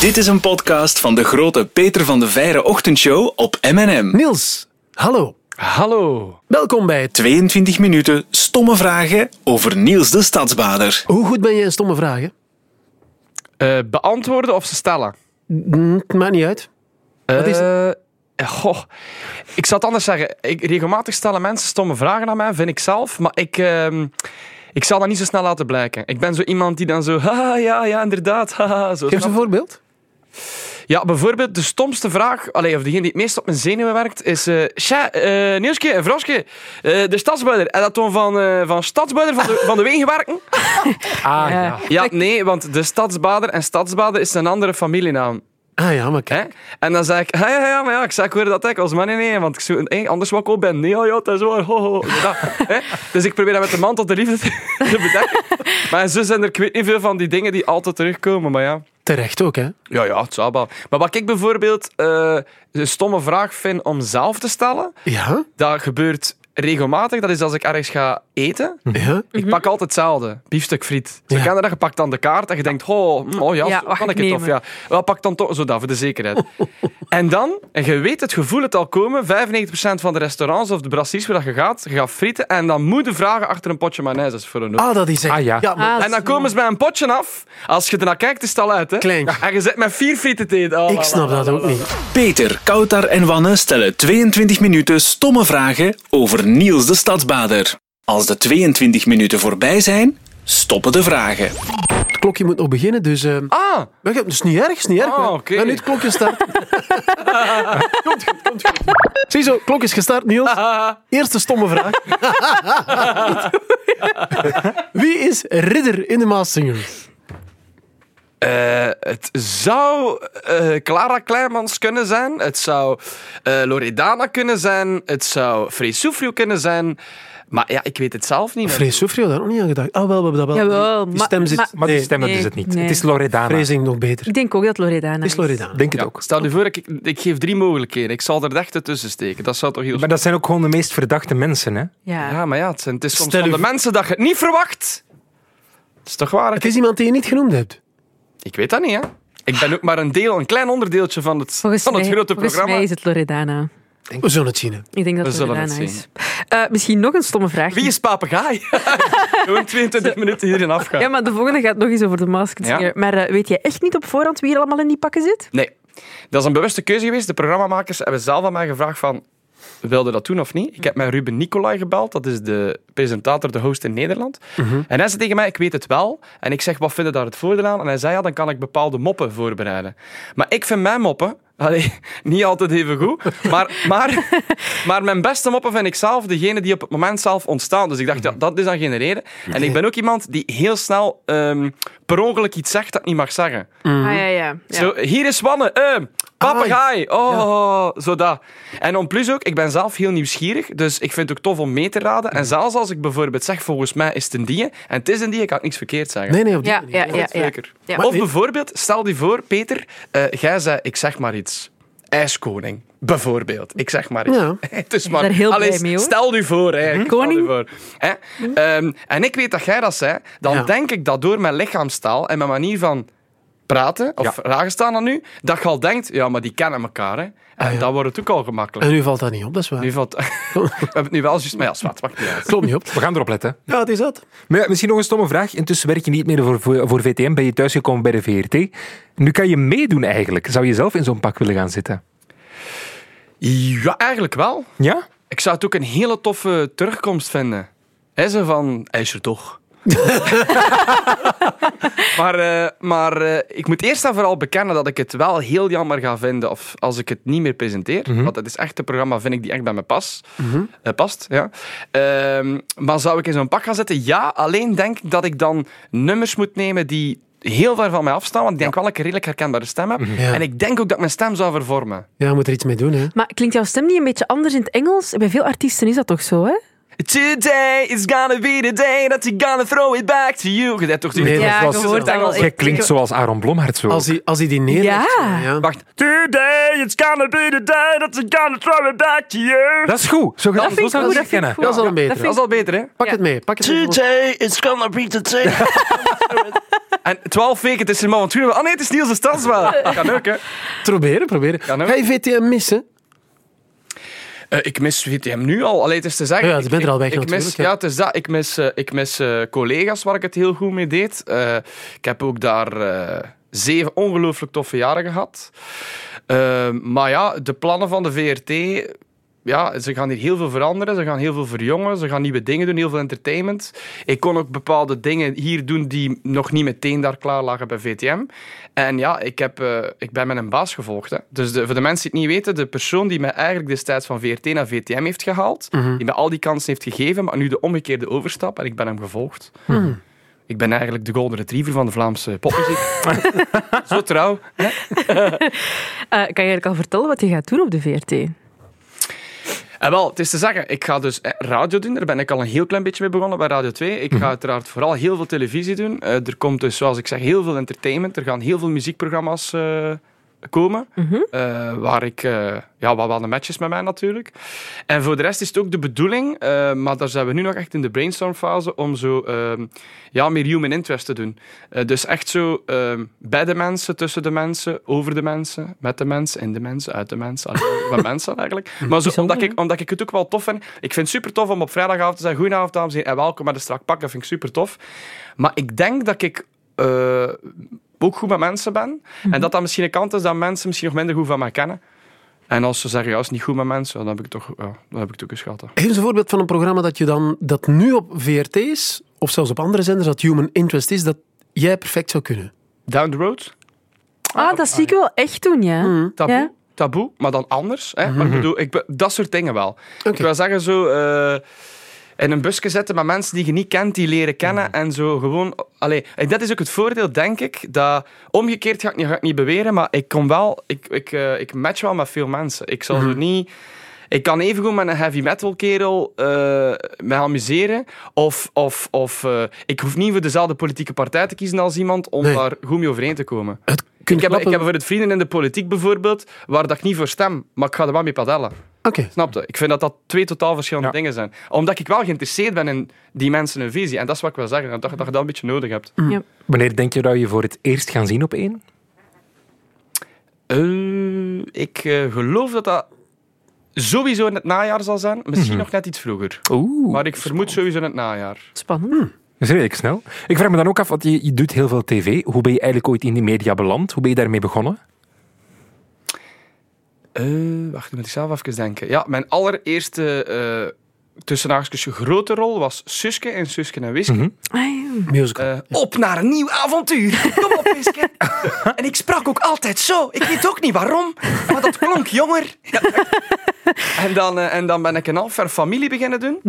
Dit is een podcast van de grote Peter van de Veire ochtendshow op M&M. Niels, hallo. Hallo. Welkom bij het. 22 minuten stomme vragen over Niels de Stadsbader. Hoe goed ben je in stomme vragen? Eh, beantwoorden of ze stellen? Hm, maakt niet uit. Wat is het? Eh, goh, ik zal het anders zeggen. Ik, regelmatig stellen mensen stomme vragen aan mij, vind ik zelf. Maar ik, ehm, ik zal dat niet zo snel laten blijken. Ik ben zo iemand die dan zo... Haha, ja, ja, inderdaad. Haha, zo, Geef eens een voorbeeld. Ja, bijvoorbeeld de stomste vraag, allee, of degene die het meest op mijn zenuwen werkt, is... eh Tja, eh Nielske en Vroske, eh, de stadsbuider. En dat toen van, eh van stadsbuider van de, van de wegenwerken? Ah, Ja. ja. Nee, want de stadsbader en stadsbader is een andere familienaam. Ah ja, maar kijk. Hè? En dan zei ik, ja, ja, ja, maar ja, ik zei, ik hoorde dat ik als man, nee, nee, want ik zou, hey, anders wat ik ook ben. Nee, ja, ja, dat is waar, ho, ho. Ja, hè? Dus ik probeer dat met de man tot de liefde te, te bedekken. Maar zo zijn er, ik weet niet veel van die dingen die altijd terugkomen, maar ja. Terecht ook, hè? Ja, ja, het zou wel. Maar wat ik bijvoorbeeld eh, een stomme vraag vind om zelf te stellen, Ja? dat gebeurt regelmatig. Dat is als ik ergens ga eten. Ja? Ik pak altijd hetzelfde. Biefstuk friet. Zo Ja. ken je dat? Je pakt dan de kaart en je denkt, oh, oh ja, kan ik ik het. Of ja, wel, pak dan toch zo dat, voor de zekerheid. en dan, en je weet het gevoel het al komen, 95% van de restaurants of de brassiers waar je gaat, je gaat frieten en dan moet je vragen achter een potje mayonaise is voor een Ah, dat is echt... Ah, ja. maar Ah, en dan komen ze bij een potje af. Als je ernaar kijkt, is het al uit. Hè? Klein. En je zit met vier frieten te eten. Oh, ik snap dat ook niet. Peter, Koutar en Wanne stellen 22 minuten stomme vragen over Niels de Stadsbader. Als de 22 minuten voorbij zijn, stoppen de vragen. Het klokje moet nog beginnen, dus... eh Ah, het is niet erg, is niet erg. Ah, oké. En nu het klokje start. komt goed, komt goed. Ziezo, klok is gestart, Niels. Eerste stomme vraag. Wie is ridder in de Maasingers? Eh, het zou eh, Clara Kleimans kunnen zijn. Het zou eh, Loredana kunnen zijn. Het zou Frees Soufriou kunnen zijn. Maar ja, ik weet het zelf niet. meer. Vrees Soufriou, daar nog niet aan gedacht. Ah, wel, we hebben dat wel. Jawel, die maar- stem zit... maar- Maar die nee, stem dat nee, is het niet. nee. Het is Loredana. Vreezing nog beter. Ik denk ook dat Loredana is Loredana. Denk het Ja, ook. stel je voor, ik, ik geef drie mogelijkheden. Ik zal er echt tussen steken. Dat zou toch heel... Maar dat zijn ook gewoon de meest verdachte mensen, hè? Ja. Ja, maar ja, het, zijn, het is soms Stel van u- de mensen dat je het niet verwacht. Dat is toch waar? Het is iemand die je niet genoemd hebt. Ik weet dat niet, hè. Ik ben ook maar een deel, een klein onderdeeltje van het, Volgens, van het mij, grote volgens programma. mij is het Loredana. We zullen het zien. hè. Ik denk dat We het zullen Loredana het is. Eh, misschien nog een stomme vraag. Wie is papegaai? Gewoon 22 minuten hierin afgaan. Ja, maar de volgende gaat nog eens over de Masked Ja. Singer. Maar eh, weet jij echt niet op voorhand wie er allemaal in die pakken zit? Nee, dat is een bewuste keuze geweest. De programmamakers hebben zelf aan mij gevraagd van... Wilde dat doen of niet? Ik heb met Ruben Nicolai gebeld. Dat is de presentator, de host in Nederland. En hij zei tegen mij, ik weet het wel. En ik zeg, wat vind je daar het voordeel aan? En hij zei, ja, dan kan ik bepaalde moppen voorbereiden. Maar ik vind mijn moppen... allee, niet altijd even goed. Maar, maar, maar mijn beste moppen vind ik zelf degene die op het moment zelf ontstaan. Dus ik dacht, ja, dat is dan geen reden. En ik ben ook iemand die heel snel ehm, per ongeluk iets zegt dat ik niet mag zeggen. Ah, ja, ja. ja. Zo, hier is Wanne. Eh, papegaai. Oh, zo dat. En om plus ook, ik ben zelf heel nieuwsgierig. Dus ik vind het ook tof om mee te raden. En zelfs als ik bijvoorbeeld zeg, volgens mij is het een die. En het is een die, kan ik niks verkeerd zeggen. Nee, nee, op die Ja, manier. ja. Of bijvoorbeeld, stel je voor, Peter, eh, jij zei, ik zeg maar iets. IJskoning, bijvoorbeeld. Ik zeg maar iets. Ja. Het is maar, heel Allee, blij mee, hoor. Stel je voor. Hè. Stel Koning. voor. Hè. Ehm, en ik weet dat jij dat zei. Dan Ja. denk ik dat door mijn lichaamstaal en mijn manier van praten, of Ja. vragen staan aan nu, dat je al denkt, ja, maar die kennen elkaar. Hè. En Ah, ja. dan wordt het ook al gemakkelijk. En nu valt dat niet op, dat is waar. Nu valt... We hebben het nu wel juist... Maar ja, zwart, niet uit. Klopt niet op. We gaan erop letten. Ja, het is dat. Maar ja, misschien nog een stomme vraag. Intussen werk je niet meer voor, voor, voor VTM. Ben je thuisgekomen bij de VRT. Nu kan je meedoen eigenlijk. Zou je zelf in zo'n pak willen gaan zitten? Ja, eigenlijk wel. Ja? Ik zou het ook een hele toffe terugkomst vinden. Hè, zo van, hij is er toch. maar eh, maar eh, ik moet eerst en vooral bekennen dat ik het wel heel jammer ga vinden of als ik het niet meer presenteer. Want het is echt een programma, vind ik, die echt bij me pas, eh, past. Ja. Ehm, maar zou ik in zo'n pak gaan zitten? Ja, alleen denk ik dat ik dan nummers moet nemen die heel ver van mij afstaan, want ik denk wel dat ik een redelijk herkenbare stem heb. Ja. En ik denk ook dat ik mijn stem zou vervormen. Ja, je moet er iets mee doen, hè. Maar klinkt jouw stem niet een beetje anders in het Engels? Bij veel artiesten is dat toch zo, hè? Today is gonna be the day that you're gonna throw it back to you. Je hebt toch die... Nee, Ja, dat was- wel. Ik- klinkt zoals Aaron Blomhart zo. Als hij, als hij die neerlegt. Ja. Wacht. Today it's gonna be the day that you're gonna throw it back to you. Dat is goed. Zo, Dat vind ik zo goed, dat vind ik Dat is al een betere. Dat Dat is al beter, hè? Pak Ja. het mee. Pak het mee. Today is gonna be the day. en 12 weken, het is er maar van toen. Oh nee, het is Niels de Stadswel. Kan ook, hè? Proberen, proberen. Ga je VTM missen? Eh, ik mis VTM nu al. Allee, het is te zeggen. Ja, ik- bent er al weg ik, ik mis, ja. Het is dat. Ik mis, eh, ik mis eh, collega's waar ik het heel goed mee deed. Ik heb ook daar zeven ongelooflijk toffe jaren gehad. Eh, maar ja, de plannen van de VRT... Ja, ze gaan hier heel veel veranderen. Ze gaan heel veel verjongen. Ze gaan nieuwe dingen doen, heel veel entertainment. Ik kon ook bepaalde dingen hier doen die nog niet meteen daar klaar lagen bij VTM. En ja, ik, heb, eh, ik ben met een baas gevolgd. Hè. Dus de, voor de mensen die het niet weten, de persoon die mij eigenlijk destijds van VRT naar VTM heeft gehaald, die mij al die kansen heeft gegeven, maar nu de omgekeerde overstap, en ik ben hem gevolgd. Ik ben eigenlijk de golden retriever van de Vlaamse popmuziek. Zo trouw. Eh, kan je eigenlijk al vertellen wat je gaat doen op de VRT? En wel, het is te zeggen, ik ga dus eh, radio doen. Daar ben ik al een heel klein beetje mee begonnen bij Radio 2. Ik ga uiteraard vooral heel veel televisie doen. Eh, er komt dus, zoals ik zeg, heel veel entertainment. Er gaan heel veel muziekprogramma's eh, komen. eh, waar ik, eh, ja, wat wel de matches met mij natuurlijk. En voor de rest is het ook de bedoeling, eh, maar daar zijn we nu nog echt in de brainstormfase, om zo ehm, ja, meer human interest te doen. Dus echt zo ehm, bij de mensen, tussen de mensen, over de mensen, met de mensen, in de mensen, uit de mensen. Met mensen eigenlijk. Maar zo, omdat, ik, omdat ik het ook wel tof vind. Ik vind het super tof om op vrijdagavond te zeggen: Goedenavond, dames en welkom bij de strak pak. Dat vind ik super tof. Maar ik denk dat ik. Ook goed met mensen ben. En dat dat misschien een kant is dat mensen misschien nog minder goed van mij kennen. En als ze zeggen, ja, is niet goed met mensen, dan heb ik het toch, ja, dan heb ik het ook geschat. Geef eens een voorbeeld van een programma dat je dan dat nu op VRT is, of zelfs op andere zenders, dat Human Interest is, dat jij perfect zou kunnen. Down the road, Ah, dat zie ik wel echt doen, ja. taboe, Ja? taboe maar dan anders. Hè? Maar ik bedoel, ik, be- dat soort dingen wel. Ik wil zeggen, zo eh, in een busje zetten met mensen die je niet kent, die leren kennen en zo gewoon... Allee, en dat is ook het voordeel, denk ik, dat omgekeerd ga ik niet, ga ik niet beweren, maar ik kom wel... Ik, ik, eh, ik match wel met veel mensen. Ik zal zo niet... Ik kan evengoed met een heavy metal kerel eh me amuseren. Of, of, of eh, ik hoef niet voor dezelfde politieke partij te kiezen als iemand om Nee. daar goed mee overeen te komen. Het Ik heb, ik heb bijvoorbeeld vrienden in de politiek bijvoorbeeld, waar dat ik niet voor stem, maar ik ga er wel mee padellen. Oké. Snap je? Ik vind dat dat twee totaal verschillende Ja. dingen zijn. Omdat ik wel geïnteresseerd ben in die mensen hun visie. En dat is wat ik wil zeggen, dat, dat je dat een beetje nodig hebt. Wanneer denk je dat je voor het eerst gaan zien op één? Eh, ik eh, geloof dat dat sowieso in het najaar zal zijn. Misschien nog net iets vroeger. Oeh. Maar ik vermoed sowieso in het najaar. Spannend. Dat is redelijk snel. Ik vraag me dan ook af, want je, je doet heel veel tv. Hoe ben je eigenlijk ooit in die media beland? Hoe ben je daarmee begonnen? Eh, wacht, moet ik zelf even denken. Ja, mijn allereerste uh, tussenhaakjes grote rol was Suske in Suske en. Musical. Eh, op naar een nieuw avontuur. Kom op, Wiske. en ik sprak ook altijd zo. Ik weet ook niet waarom, maar dat klonk jonger. Ja. en, dan, eh, en dan ben ik een half familie beginnen doen.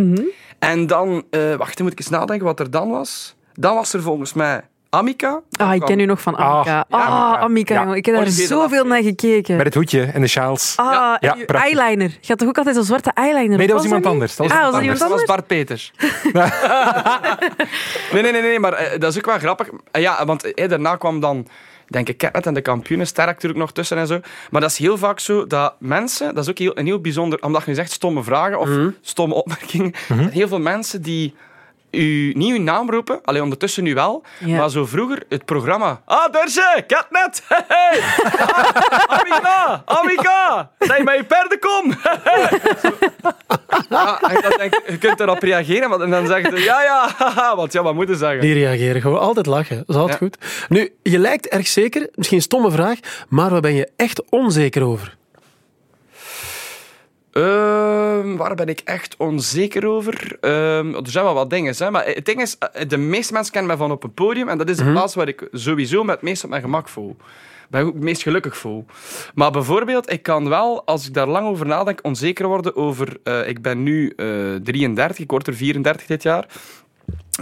En dan, eh wacht, dan moet ik eens nadenken wat er dan was. Dan was er volgens mij Amica. Ah, ik ken u nog van Amica. Ah, Ah, Amica, Ja. jongen. Ik heb daar zoveel naar gekeken. Met het hoedje en de sjaals. Ah, Ja, eyeliner. Je had toch ook altijd zo'n zwarte eyeliner? Nee, dat was iemand anders. Dat was ah, was Dat was anders? Bart Peters. nee, nee, nee, nee, maar eh, dat is ook wel grappig. Eh, ja, want eh, daarna kwam dan, denk ik, Catnet en de kampioenen, sterk natuurlijk nog tussen en zo. Maar dat is heel vaak zo dat mensen, dat is ook heel, een heel bijzonder, omdat je nu zegt stomme vragen of stomme opmerkingen, er zijn heel veel mensen die u niet uw naam roepen, alleen ondertussen nu wel, Ja. maar zo vroeger het programma. Ah, daar ze, Catnet! Hey! Ah, Amica! Amica! Zeg maar je perdenkom! Ja, en dan denk, ik, je kunt erop reageren, maar dan zeg je ja, ja, haha, want ja, wat moeten zeggen? Die reageren gewoon altijd lachen. Dat is altijd Ja. goed. Nu, je lijkt erg zeker, misschien een stomme vraag, maar waar ben je echt onzeker over? Ehm, waar ben ik echt onzeker over? Ehm, er zijn wel wat dingen, hè, maar het ding is, eh, de meeste mensen kennen mij van op een podium en dat is de plaats waar ik sowieso met het meest op mijn gemak voel. Waar ik het meest gelukkig voel. Maar bijvoorbeeld, ik kan wel, als ik daar lang over nadenk, onzeker worden over... eh, ik ben nu eh 33, ik word er 34 dit jaar.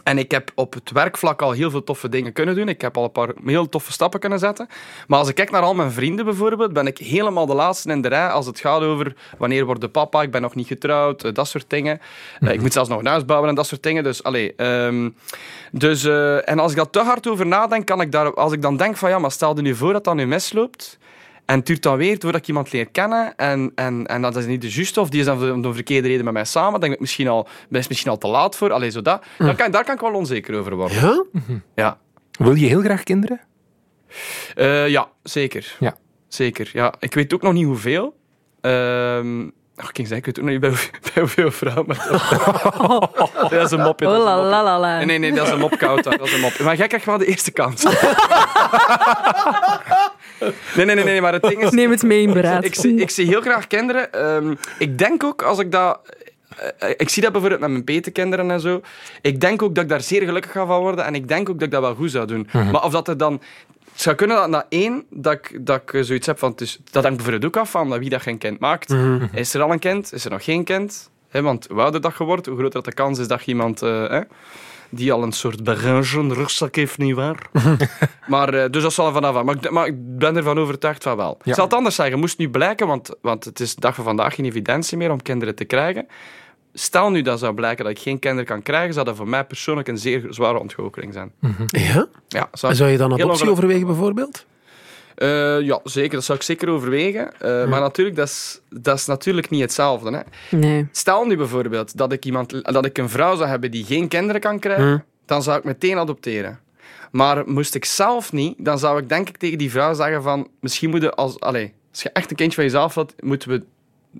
En ik heb op het werkvlak al heel veel toffe dingen kunnen doen. Ik heb al een paar heel toffe stappen kunnen zetten. Maar als ik kijk naar al mijn vrienden bijvoorbeeld, ben ik helemaal de laatste in de rij als het gaat over wanneer wordt de papa, ik ben nog niet getrouwd, eh, dat soort dingen. Eh, ik moet zelfs nog een huis bouwen en dat soort dingen. Dus, allee, ehm, dus, eh, en als ik daar te hard over nadenk, kan ik daar, als ik dan denk van ja, maar stel je nu voor dat dat nu misloopt. En het duurt dan weer doordat ik iemand leer kennen en, en, en dat is niet de juiste of die is dan om de verkeerde reden met mij samen. Dan denk ik misschien al, ben is misschien al te laat voor. Allee, zo dat. Dan kan, daar kan ik wel onzeker over worden. Ja? Ja, Wil je heel graag kinderen? Eh, ja zeker. Ja. Zeker, ja. Ik weet ook nog niet hoeveel. Ehm ach, ik ging zeggen, ik weet ook nog niet bij, hoe- bij hoeveel vrouwen. Maar... dat is een mopje. Oh dat is een mopje. la. Nee, nee, nee, dat is een mop. Dat is een mop. Maar jij krijgt wel de eerste kans. nee, nee, nee, nee, maar het ding is... Neem het mee in beraad. Ik zie, ik zie heel graag kinderen. Ehm, ik denk ook, als ik dat... eh, Ik zie dat bijvoorbeeld met mijn petekinderen en zo. Ik denk ook dat ik daar zeer gelukkig ga van worden. En ik denk ook dat ik dat wel goed zou doen. Maar of dat er dan... Het zou kunnen dat na één, dat ik, dat ik zoiets heb van... Is, dat hangt bijvoorbeeld ook af van wie dat geen kind maakt. Is er al een kind? Is er nog geen kind? Hè, want hoe ouder dat je wordt, hoe groter dat de kans is dat je iemand... eh, hè, die al een soort berangen rugzak heeft, nietwaar? maar, eh, dus dat zal er vanaf aan. Maar, ik- maar ik ben ervan overtuigd van wel. Ik zal het anders zeggen. Moest nu blijken, want, want het is de dag van vandaag geen evidentie meer om kinderen te krijgen. Stel nu dat zou blijken dat ik geen kinderen kan krijgen, zou dat voor mij persoonlijk een zeer zware ontgoocheling zijn. Ja? Ja, zou, En zou je dan adoptie overwegen, bijvoorbeeld? Eh, ja, zeker. Dat zou ik zeker overwegen. Eh, Maar natuurlijk, dat is, dat is natuurlijk niet hetzelfde. Hè. Nee. Stel nu bijvoorbeeld dat ik, iemand, dat ik een vrouw zou hebben die geen kinderen kan krijgen, dan zou ik meteen adopteren. Maar moest ik zelf niet, dan zou ik denk ik tegen die vrouw zeggen van, misschien moeten als, allez, als je echt een kindje van jezelf wilt, moeten we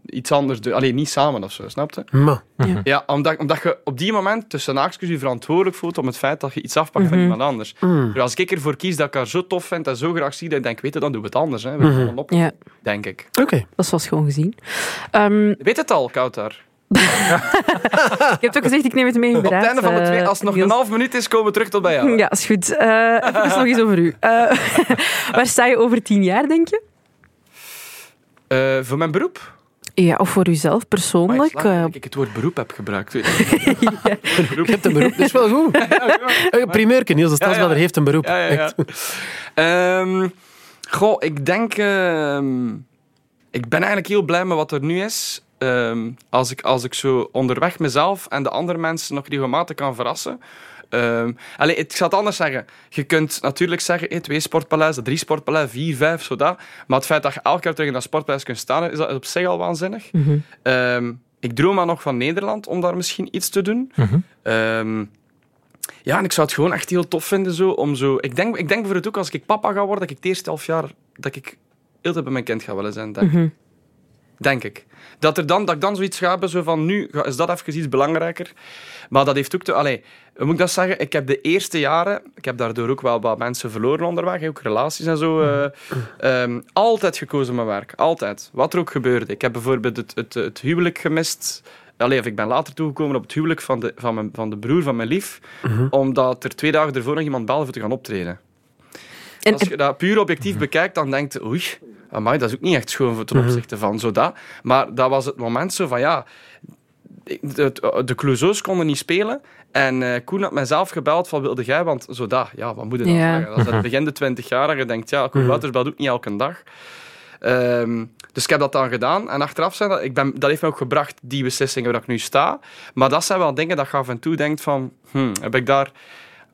iets anders doen. Alleen niet samen of zo, snap je? Maar, Ja, omdat, omdat je op die moment tussen haakjes je verantwoordelijk voelt om het feit dat je iets afpakt van iemand anders. Dus als ik ervoor kies dat ik haar zo tof vind en zo graag zie, dan denk ik, weet je, dan doen we het anders. Hè. We gaan het op, Ja, denk ik. oké. dat was gewoon gezien. Ehm, weet het al, koud daar. ik heb ook gezegd, ik neem het mee in Op het einde van de twee, eh, als het nog een half minuut is, komen we terug tot bij jou. Ja, is goed. Eh even nog eens over u. Eh, waar sta je over tien jaar, denk je? Eh, voor mijn beroep? Ja, of voor uzelf Maar persoonlijk? ik, eh, ik het woord beroep heb gebruikt. Je hebt een beroep, dat is wel goed. Een primeurke, Niels de Stadsbader Ja, ja. heeft een beroep. Ja, ja, ja. Ehm, goh, ik denk... ehm, ik ben eigenlijk heel blij met wat er nu is. Ehm, als, ik, als ik zo onderweg mezelf en de andere mensen nog regelmatig kan verrassen. Ehm allee, ik zal het anders zeggen. Je kunt natuurlijk zeggen, hey, twee sportpaleizen, drie sportpaleizen, vier, vijf, zodat. Maar het feit dat je elke keer terug in dat sportpaleis kunt staan, is dat op zich al waanzinnig. Ehm, ik droom maar nog van Nederland om daar misschien iets te doen. Ehm, ja, en ik zou het gewoon echt heel tof vinden zo, om zo... Ik denk, ik denk bijvoorbeeld ook als ik papa ga worden, dat ik het eerste half jaar dat ik heel bij mijn kind ga willen zijn. Denk, ik. Denk ik. Dat, er dan, dat ik dan zoiets ga hebben, zo van nu is dat even iets belangrijker. Maar dat heeft ook te... Allee, moet ik dat zeggen? Ik heb de eerste jaren, ik heb daardoor ook wel wat mensen verloren onderweg, ook relaties en zo, eh, ehm, altijd gekozen mijn werk. Altijd. Wat er ook gebeurde. Ik heb bijvoorbeeld het, het, het huwelijk gemist. Allee, of ik ben later toegekomen op het huwelijk van de, van mijn, van de broer van mijn lief, omdat er twee dagen ervoor nog iemand belde voor te gaan optreden. en, Als je dat puur objectief bekijkt, dan denkt je, oei, amai, dat is ook niet echt schoon voor ten opzichte van zo dat. Maar dat was het moment zo van, ja, de, de Clouseaus konden niet spelen. En eh, Koen had mijzelf gebeld van, wilde jij, want zo dat, ja, wat moet je dan Ja. zeggen? Dat is het begin de twintig jaar en je denkt, ja, Koen Wouters belt ook niet elke dag. Ehm, dus ik heb dat dan gedaan. En achteraf zijn dat, ik ben, dat heeft me ook gebracht, die beslissingen waar ik nu sta. Maar dat zijn wel dingen dat je af en toe denkt van, hm, heb ik daar...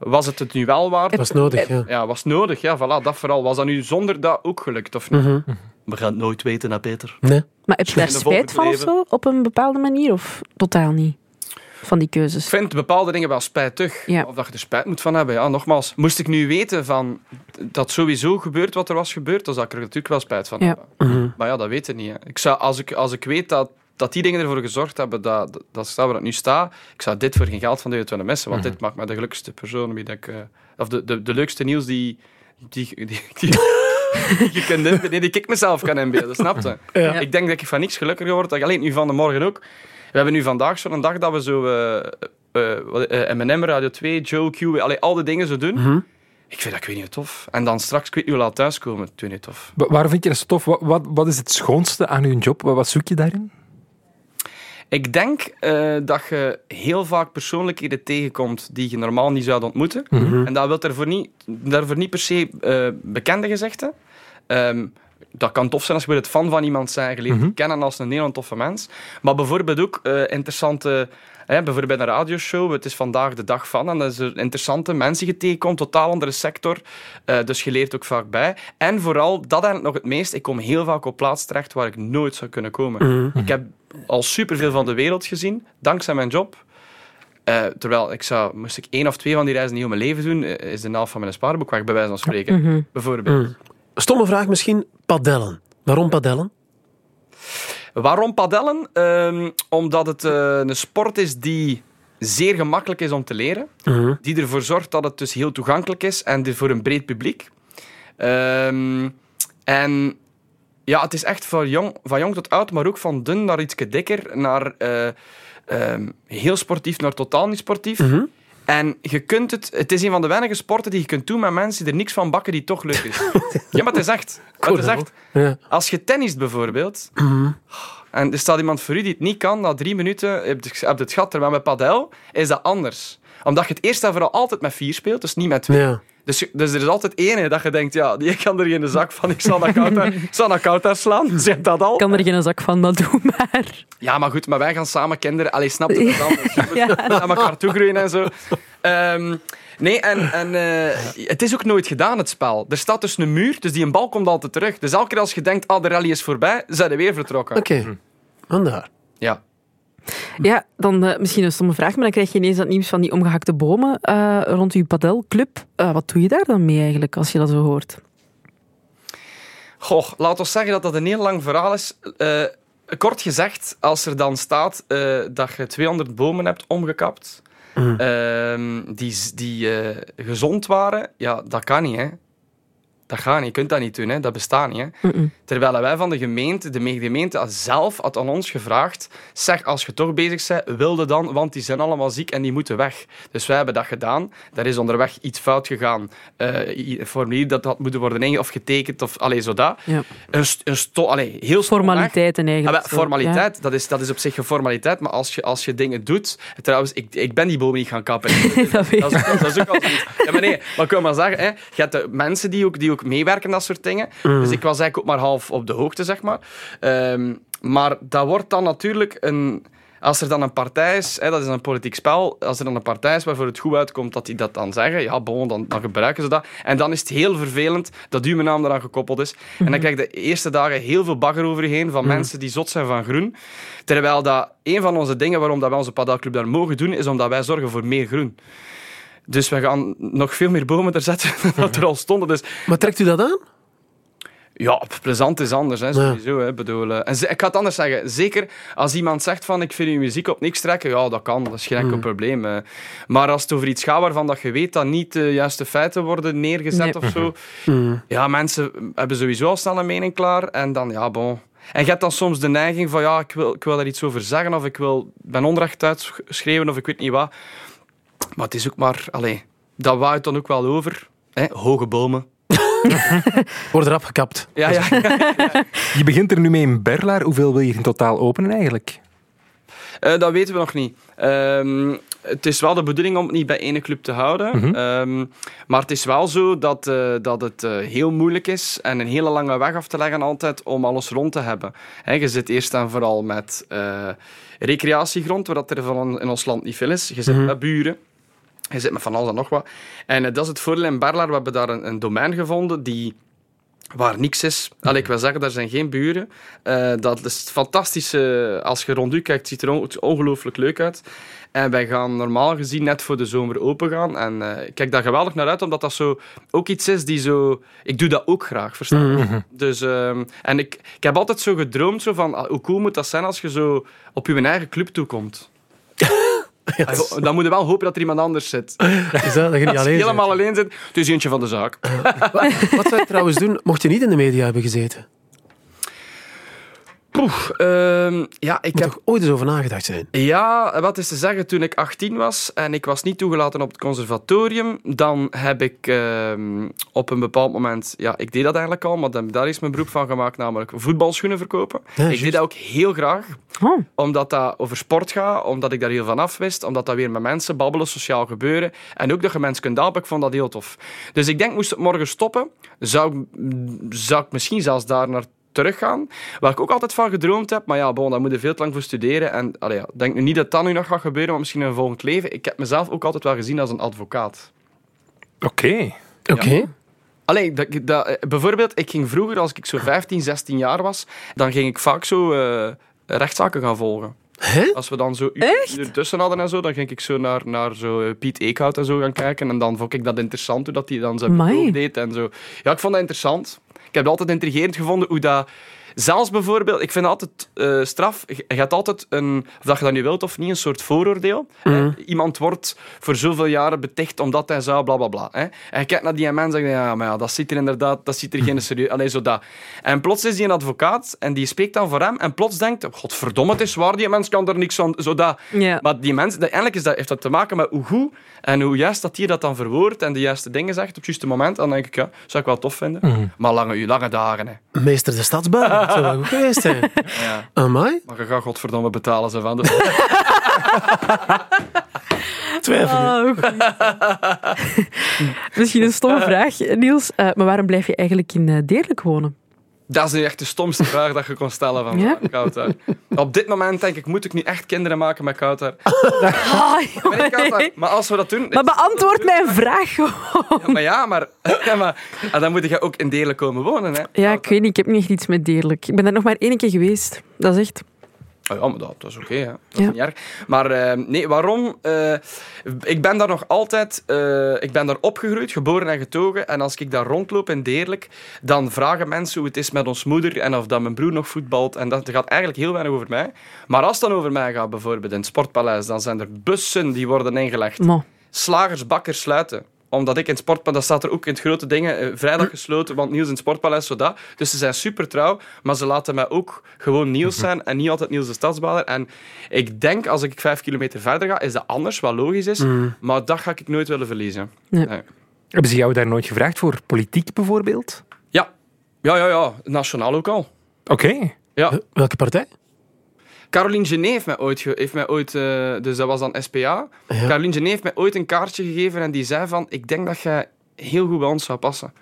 Was het het nu wel waard? Was nodig, ja. Ja, was nodig. Ja, voilà, dat vooral. Was dat nu zonder dat ook gelukt, of niet? We gaan het nooit weten, hè, Peter. Nee. maar heb je daar spijt van of zo? Op een bepaalde manier? Of totaal niet? Van die Ik keuzes? vind bepaalde dingen wel spijtig. Ja. Of dat je er spijt moet van hebben. Ja, nogmaals, moest ik nu weten van dat sowieso gebeurt wat er was gebeurd, dan zou ik er natuurlijk wel spijt van Ja. hebben. Maar ja, dat weet je niet. Hè. Ik zou, als, ik, als ik weet dat, dat die dingen ervoor gezorgd hebben dat, dat, dat waar ik nu sta, ik zou dit voor geen geld van de wereld willen missen. Want dit maakt mij de gelukkigste persoon. Wie dat ik, eh, of de, de, de leukste nieuws die, die, die, die, je kunt inbeelden, die ik mezelf kan inbeelden, snap je? Ja. Ik denk dat ik van niks gelukkiger word. Dat ik alleen nu van de morgen ook. We hebben nu vandaag zo'n dag dat we zo wat- eh, M&M, Radio 2, Joe, Q, allee, al die dingen zo doen. Ik vind dat ik weet niet tof. En dan straks, ik weet niet hoe laat thuiskomen, ik weet niet tof. Wa- Waarom vind je dat zo tof? Wat, wat, wat is het schoonste aan uw job? Wat, wat zoek je daarin? Ik denk eh, dat je heel vaak persoonlijkheden tegenkomt die je normaal niet zou ontmoeten. Mhm. En dat wil daarvoor niet, daarvoor niet per se eh, bekende gezegden. Ehm, dat kan tof zijn als je het fan van iemand je leert Mhm. kennen als een heel toffe mens. Maar bijvoorbeeld ook eh, interessante... Hè, bijvoorbeeld bij een radioshow, het is vandaag de dag van, en dat is er interessante mensen tegenkomt, totaal andere sector. Eh, dus je leert ook vaak bij. En vooral, dat eigenlijk nog het meest, ik kom heel vaak op plaats terecht waar ik nooit zou kunnen komen. Mhm. Ik heb al superveel van de wereld gezien, dankzij mijn job. Eh, terwijl ik zou, moest ik één of twee van die reizen niet om mijn leven doen, eh, is de helft van mijn spaarboek weg, bij wijze van spreken. Mhm. Bijvoorbeeld. Mm. Stomme vraag misschien, padellen. Waarom padellen? Waarom padellen? Ehm, omdat het eh, een sport is die zeer gemakkelijk is om te leren. Mhm. Die ervoor zorgt dat het dus heel toegankelijk is en voor een breed publiek. Ehm, en ja, het is echt van jong, van jong tot oud, maar ook van dun naar iets dikker, naar eh, ehm, heel sportief naar totaal niet sportief. Mhm. En je kunt het, het is een van de weinige sporten die je kunt doen met mensen die er niks van bakken die toch leuk is. ja, maar het is echt. Het is echt. Ja. Als je tennist bijvoorbeeld, en er staat iemand voor u die het niet kan, na drie minuten heb je heb je het gat. Terwijl met padel is dat anders. Omdat je het eerst en vooral altijd met vier speelt, dus niet met twee. Ja. Dus, dus er is altijd ene dat je denkt, ja, die kan er geen zak van, ik zal naar ik zal daar slaan. Zeg dat al. Ik kan er geen zak van, maar doe maar. Ja, maar goed, maar wij gaan samen kinderen... Allee, snap je dat dan? Ja. Naar elkaar toe groeien en zo. Ehm, nee, en, en eh, het is ook nooit gedaan, het spel. Er staat dus een muur, dus die een bal komt altijd terug. Dus elke keer als je denkt, ah, de rally is voorbij, zijn we weer vertrokken. Oké, vandaar. Ja. Ja, dan eh, misschien een stomme vraag, maar dan krijg je ineens dat nieuws van die omgehakte bomen eh, rond je padelclub. Eh, wat doe je daar dan mee eigenlijk, als je dat zo hoort? Goh, laat ons zeggen dat dat een heel lang verhaal is. Kort gezegd, als er dan staat dat je 200 bomen hebt omgekapt, Mm. ehm, die, die gezond waren, ja, dat kan niet, hè. Dat gaat niet, je kunt dat niet doen, hè. dat bestaat niet. Hè. Terwijl wij van de gemeente, de gemeente zelf had aan ons gevraagd, zeg, als je toch bezig bent, wilde dan, want die zijn allemaal ziek en die moeten weg. Dus wij hebben dat gedaan. Daar is onderweg iets fout gegaan. Eh, een formulier dat had moeten worden inge- of getekend, of allee, zo dat. Ja. Een, een sto, allee, heel. Formaliteiten Ah, eigenlijk. wel, zo. formaliteit, dat, is, dat is op zich een formaliteit, maar als je, als je dingen doet... Trouwens, ik, ik ben die bomen niet gaan kappen. Dat is, ook- dat is ook al zoiets. Ja, maar nee, maar ik wil maar zeggen, hè, je hebt de mensen die ook, die ook meewerken, dat soort dingen. Dus ik was eigenlijk ook maar half op de hoogte, zeg maar. Ehm, maar dat wordt dan natuurlijk een... Als er dan een partij is, hè, dat is een politiek spel, als er dan een partij is waarvoor het goed uitkomt dat die dat dan zeggen, ja, bon, dan, dan gebruiken ze dat. En dan is het heel vervelend dat uw naam eraan gekoppeld is. En dan krijg je de eerste dagen heel veel bagger overheen van mensen die zot zijn van groen. Terwijl dat een van onze dingen waarom dat wij onze padelclub daar mogen doen, is omdat wij zorgen voor meer groen. Dus we gaan nog veel meer bomen er zetten dan dat er al stonden. Dus Maar trekt u dat aan? ja, plezant is anders, hè, sowieso. Hè, bedoel, eh, en ze- ik ga het anders zeggen. Zeker als iemand zegt van ik vind je muziek op niks trekken, ja, dat kan. Dat is geen enkel probleem. eh. Maar als het over iets gaat waarvan dat je weet dat niet de juiste feiten worden neergezet Nee. of zo, Mm. ja, mensen hebben sowieso al snel een mening klaar. En dan, ja, bon. En je hebt dan soms de neiging van, ja, ik wil, ik wil daar iets over zeggen, of ik wil mijn onrecht uitschreeuwen, of ik weet niet wat. Maar het is ook maar, allee, dat waait dan ook wel over. Hè? Hoge bomen. Wordt erop gekapt. Ja, ja. Je begint er nu mee in Berlaar. Hoeveel wil je in totaal openen eigenlijk? Eh, dat weten we nog niet. Ehm, het is wel de bedoeling om het niet bij ene club te houden. Mhm. Ehm, maar het is wel zo dat, eh, dat het eh, heel moeilijk is en een hele lange weg af te leggen altijd om alles rond te hebben. Hè, je zit eerst en vooral met eh, recreatiegrond, waar dat er van in ons land niet veel is. Je zit Mhm. met buren. Je zit met van alles en nog wat. En eh, dat is het voordeel in Berlaar. We hebben daar een, een domein gevonden die waar niks is. Allee, ik wil zeggen, daar zijn geen buren. Eh, dat is fantastisch. eh, als je rond u kijkt, ziet er on- ongelooflijk leuk uit. En wij gaan normaal gezien net voor de zomer open gaan. En ik kijk daar geweldig naar uit, omdat dat zo ook iets is die zo... Ik doe dat ook graag, verstaan je? Dus, ehm, en ik, ik heb altijd zo gedroomd zo van, ah, hoe cool moet dat zijn als je zo op je eigen club toekomt. Dan moet je wel hopen dat er iemand anders zit. Is dat, dat je niet alleen helemaal alleen zit, het is eentje van de zaak. Wat zou je trouwens doen mocht je niet in de media hebben gezeten? Poeh, ehm, ja, ik Moet heb toch ooit eens over nagedacht zijn? Ja, wat is te zeggen, toen ik 18 was en ik was niet toegelaten op het conservatorium, dan heb ik ehm, op een bepaald moment, ja, ik deed dat eigenlijk al, maar dan, daar is mijn beroep van gemaakt, namelijk voetbalschoenen verkopen. Ja, ik juist. deed dat ook heel graag, Oh. omdat dat over sport gaat, omdat ik daar heel van af wist, omdat dat weer met mensen babbelen, sociaal gebeuren en ook dat je mensen kunt helpen, ik vond dat heel tof. Dus ik denk, moest het morgen stoppen, zou, ik- zou ik misschien zelfs daar naar teruggaan. Waar ik ook altijd van gedroomd heb. Maar ja, bon, daar moet je veel te lang voor studeren. En allee, ja, denk nu niet dat dat nu nog gaat gebeuren, maar misschien in een volgend leven. Ik heb mezelf ook altijd wel gezien als een advocaat. Oké. Oké. Allee, dat, dat, eh, bijvoorbeeld, ik ging vroeger, als ik zo 15, 16 jaar was, dan ging ik vaak zo eh, rechtszaken gaan volgen. Hè? Als we dan zo uur, Echt? uur tussen hadden en zo, dan ging ik zo naar, naar zo eh, Piet Eekhout en zo gaan kijken. En dan vond ik dat interessant, hoe dat hij dan zijn betoog deed en zo. Ja, ik vond dat interessant. Ik heb het altijd intrigerend gevonden hoe dat... Zelfs bijvoorbeeld, ik vind altijd eh, straf, je hebt altijd een, of dat je dat nu wilt of niet, een soort vooroordeel. Hè? Iemand wordt voor zoveel jaren beticht omdat hij zou, bla bla bla. Hè? En je kijkt naar die man en zegt, ja, maar ja, dat ziet er inderdaad, dat ziet er geen serieus, alleen zo dat. En plots is hij een advocaat en die spreekt dan voor hem en plots denkt, godverdomme, het is waar, die mens kan er niks aan, zo dat. Maar die mens, eigenlijk is dat, heeft dat te maken met hoe goed en hoe juist dat hij dat dan verwoordt en de juiste dingen zegt op het juiste moment. Dan denk ik, ja, zou ik wel tof vinden. Maar lange, lange dagen, hè. Meester de stadsbouw. Dat zou wel goed geweest zijn. Ja. Amai? Maar je gaat godverdomme betalen, ze van. Dus- Twijfel. Misschien een stomme vraag, Niels. eh, maar waarom blijf je eigenlijk in eh, Deerlijk wonen? Dat is nu echt de stomste vraag dat je kon stellen van Ja? Koudhaar. Op dit moment denk ik, moet ik nu echt kinderen maken met Koudhaar? Ah, niet Koudhaar, Maar als we dat doen... Maar beantwoord mijn vraag gewoon. Ja, maar ja, maar, ja, maar ah, dan moet je ook in Delen komen wonen. Hè. Ja, ik weet niet. Ik heb niet echt iets met Deerlijk. Ik ben daar nog maar één keer geweest. Dat is echt... Oh ja, maar dat, dat is oké, dat is Ja. niet erg. Maar eh, nee, waarom? Eh, ik ben daar nog altijd... eh, ik ben daar opgegroeid, geboren en getogen. En als ik daar rondloop in Deerlijk, dan vragen mensen hoe het is met ons moeder en of dat mijn broer nog voetbalt. En dat gaat eigenlijk heel weinig over mij. Maar als het dan over mij gaat, bijvoorbeeld in het Sportpaleis, dan zijn er bussen die worden ingelegd. Mo. Slagers, bakkers sluiten omdat ik in het sportpaleis, dat staat er ook in het grote dingen, eh, vrijdag gesloten, want Niels in het sportpaleis, zodat. Dus ze zijn super trouw, maar ze laten mij ook gewoon Niels zijn en niet altijd Niels de stadsbader. En ik denk, als ik vijf kilometer verder ga, is dat anders, wat logisch is, maar dat ga ik nooit willen verliezen. Nee. Nee. Hebben ze jou daar nooit gevraagd voor politiek bijvoorbeeld? Ja. Ja, ja, ja. Nationaal ook al. Oké. Ja. Welke partij? Caroline Genet heeft mij ooit, heeft mij ooit eh, dus dat was dan SPA. Ja. Caroline Genet heeft mij ooit een kaartje gegeven en die zei van, ik denk dat jij heel goed bij ons zou passen.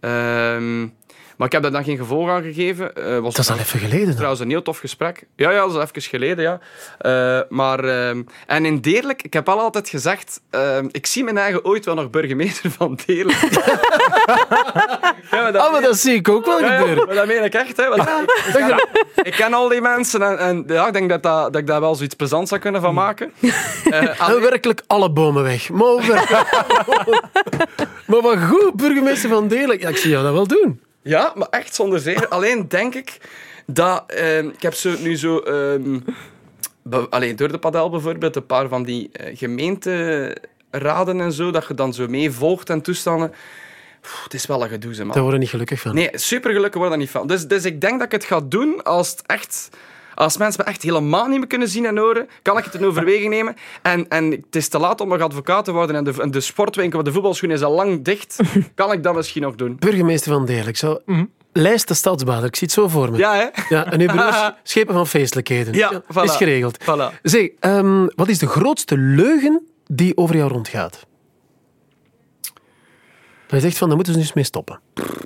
Ehm, maar ik heb daar dan geen gevolg aan gegeven. Eh, was Dat is al even geleden. dan. Trouwens, een heel tof gesprek. Ja, ja, dat is al even geleden, ja. Eh, maar, ehm, en in Deerlijk, ik heb al altijd gezegd, ehm, ik zie mijn eigen ooit wel nog burgemeester van Deerlijk. ja, maar dat, Ah, maar dat zie ik ook wel ja, gebeuren. maar dat meen ik echt, hè. Want ik, ken, ik ken al die mensen en, en ja, ik denk dat, dat, dat ik daar wel zoiets plezants zou kunnen van maken. Eh, En alleen- werkelijk alle bomen weg. Maar, maar wat goed, burgemeester van Deerlijk. Ja, ik zie jou dat wel doen. Ja, maar echt zonder zeer. Alleen denk ik dat... ehm, ik heb zo, nu zo... ehm, be- door de padel bijvoorbeeld, een paar van die eh, gemeenteraden en zo, dat je dan zo mee volgt en toestanden. Het is wel een gedoe, ze, man. Daar word je niet gelukkig van. Nee, supergelukkig word ik daar niet van. Dus, dus ik denk dat ik het ga doen als het echt... Als mensen me echt helemaal niet meer kunnen zien en horen, kan ik het in overweging nemen. En, en het is te laat om nog advocaat te worden en de, en de sportwinkel, de voetbalschoen is al lang dicht. Kan ik dat misschien nog doen? Burgemeester van Deerlijk. Zo, Lijst de stadsbader. Ik zie het zo voor me. Ja, hè? Ja, en uw broers schepen van feestelijkheden. Ja, voilà. Is geregeld. Voilà. Zeg, ehm, wat is de grootste leugen die over jou rondgaat? Dat je zegt van, daar moeten ze nu eens mee stoppen.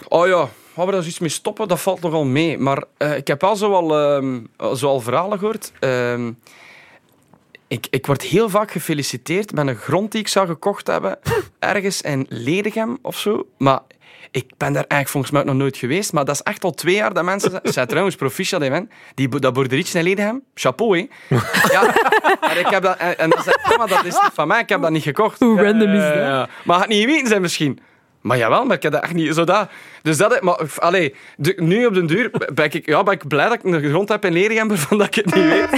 Oh ja, gaan we daar iets mee stoppen? Dat valt nogal mee. Maar eh, ik heb wel zoal, ehm zoal verhalen gehoord. Ehm, ik, ik word heel vaak gefeliciteerd met een grond die ik zou gekocht hebben. Ergens in Ledegem of zo. Maar ik ben daar eigenlijk volgens mij nog nooit geweest. Maar dat is echt al twee jaar dat mensen zeggen... Zij trouwens proficiat, hè, man. Die, dat boerderietje in Ledegem, chapeau, hè. Ja, maar ik heb dat... En, en dan zeg ik, maar dat is niet van mij. Ik heb dat niet gekocht. Hoe random is Ja, dat? Maar het niet weten zijn misschien. Maar jawel, maar ik heb dat echt niet zo dat. Dus dat, is- maar allee, de- nu op den duur ben ik, ja, ben ik blij dat ik een grond heb in Lerigem waarvan dat ik het niet weet.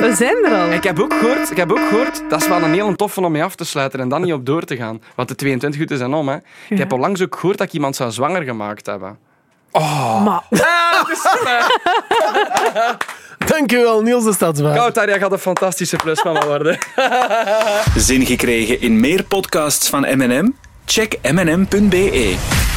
We zijn er al. Ik heb ook gehoord, ik heb ook gehoord, dat is wel een heel toffe om mee af te sluiten en dan niet op door te gaan. Want de 22 uur zijn om, hè. Ik heb onlangs ook gehoord dat ik iemand zou zwanger gemaakt hebben. Maar, Dankjewel, Niels de Stadsbaar. Koutar, jij gaat een fantastische plusmama worden. Zin gekregen in meer podcasts van M&M? Check mnm.be.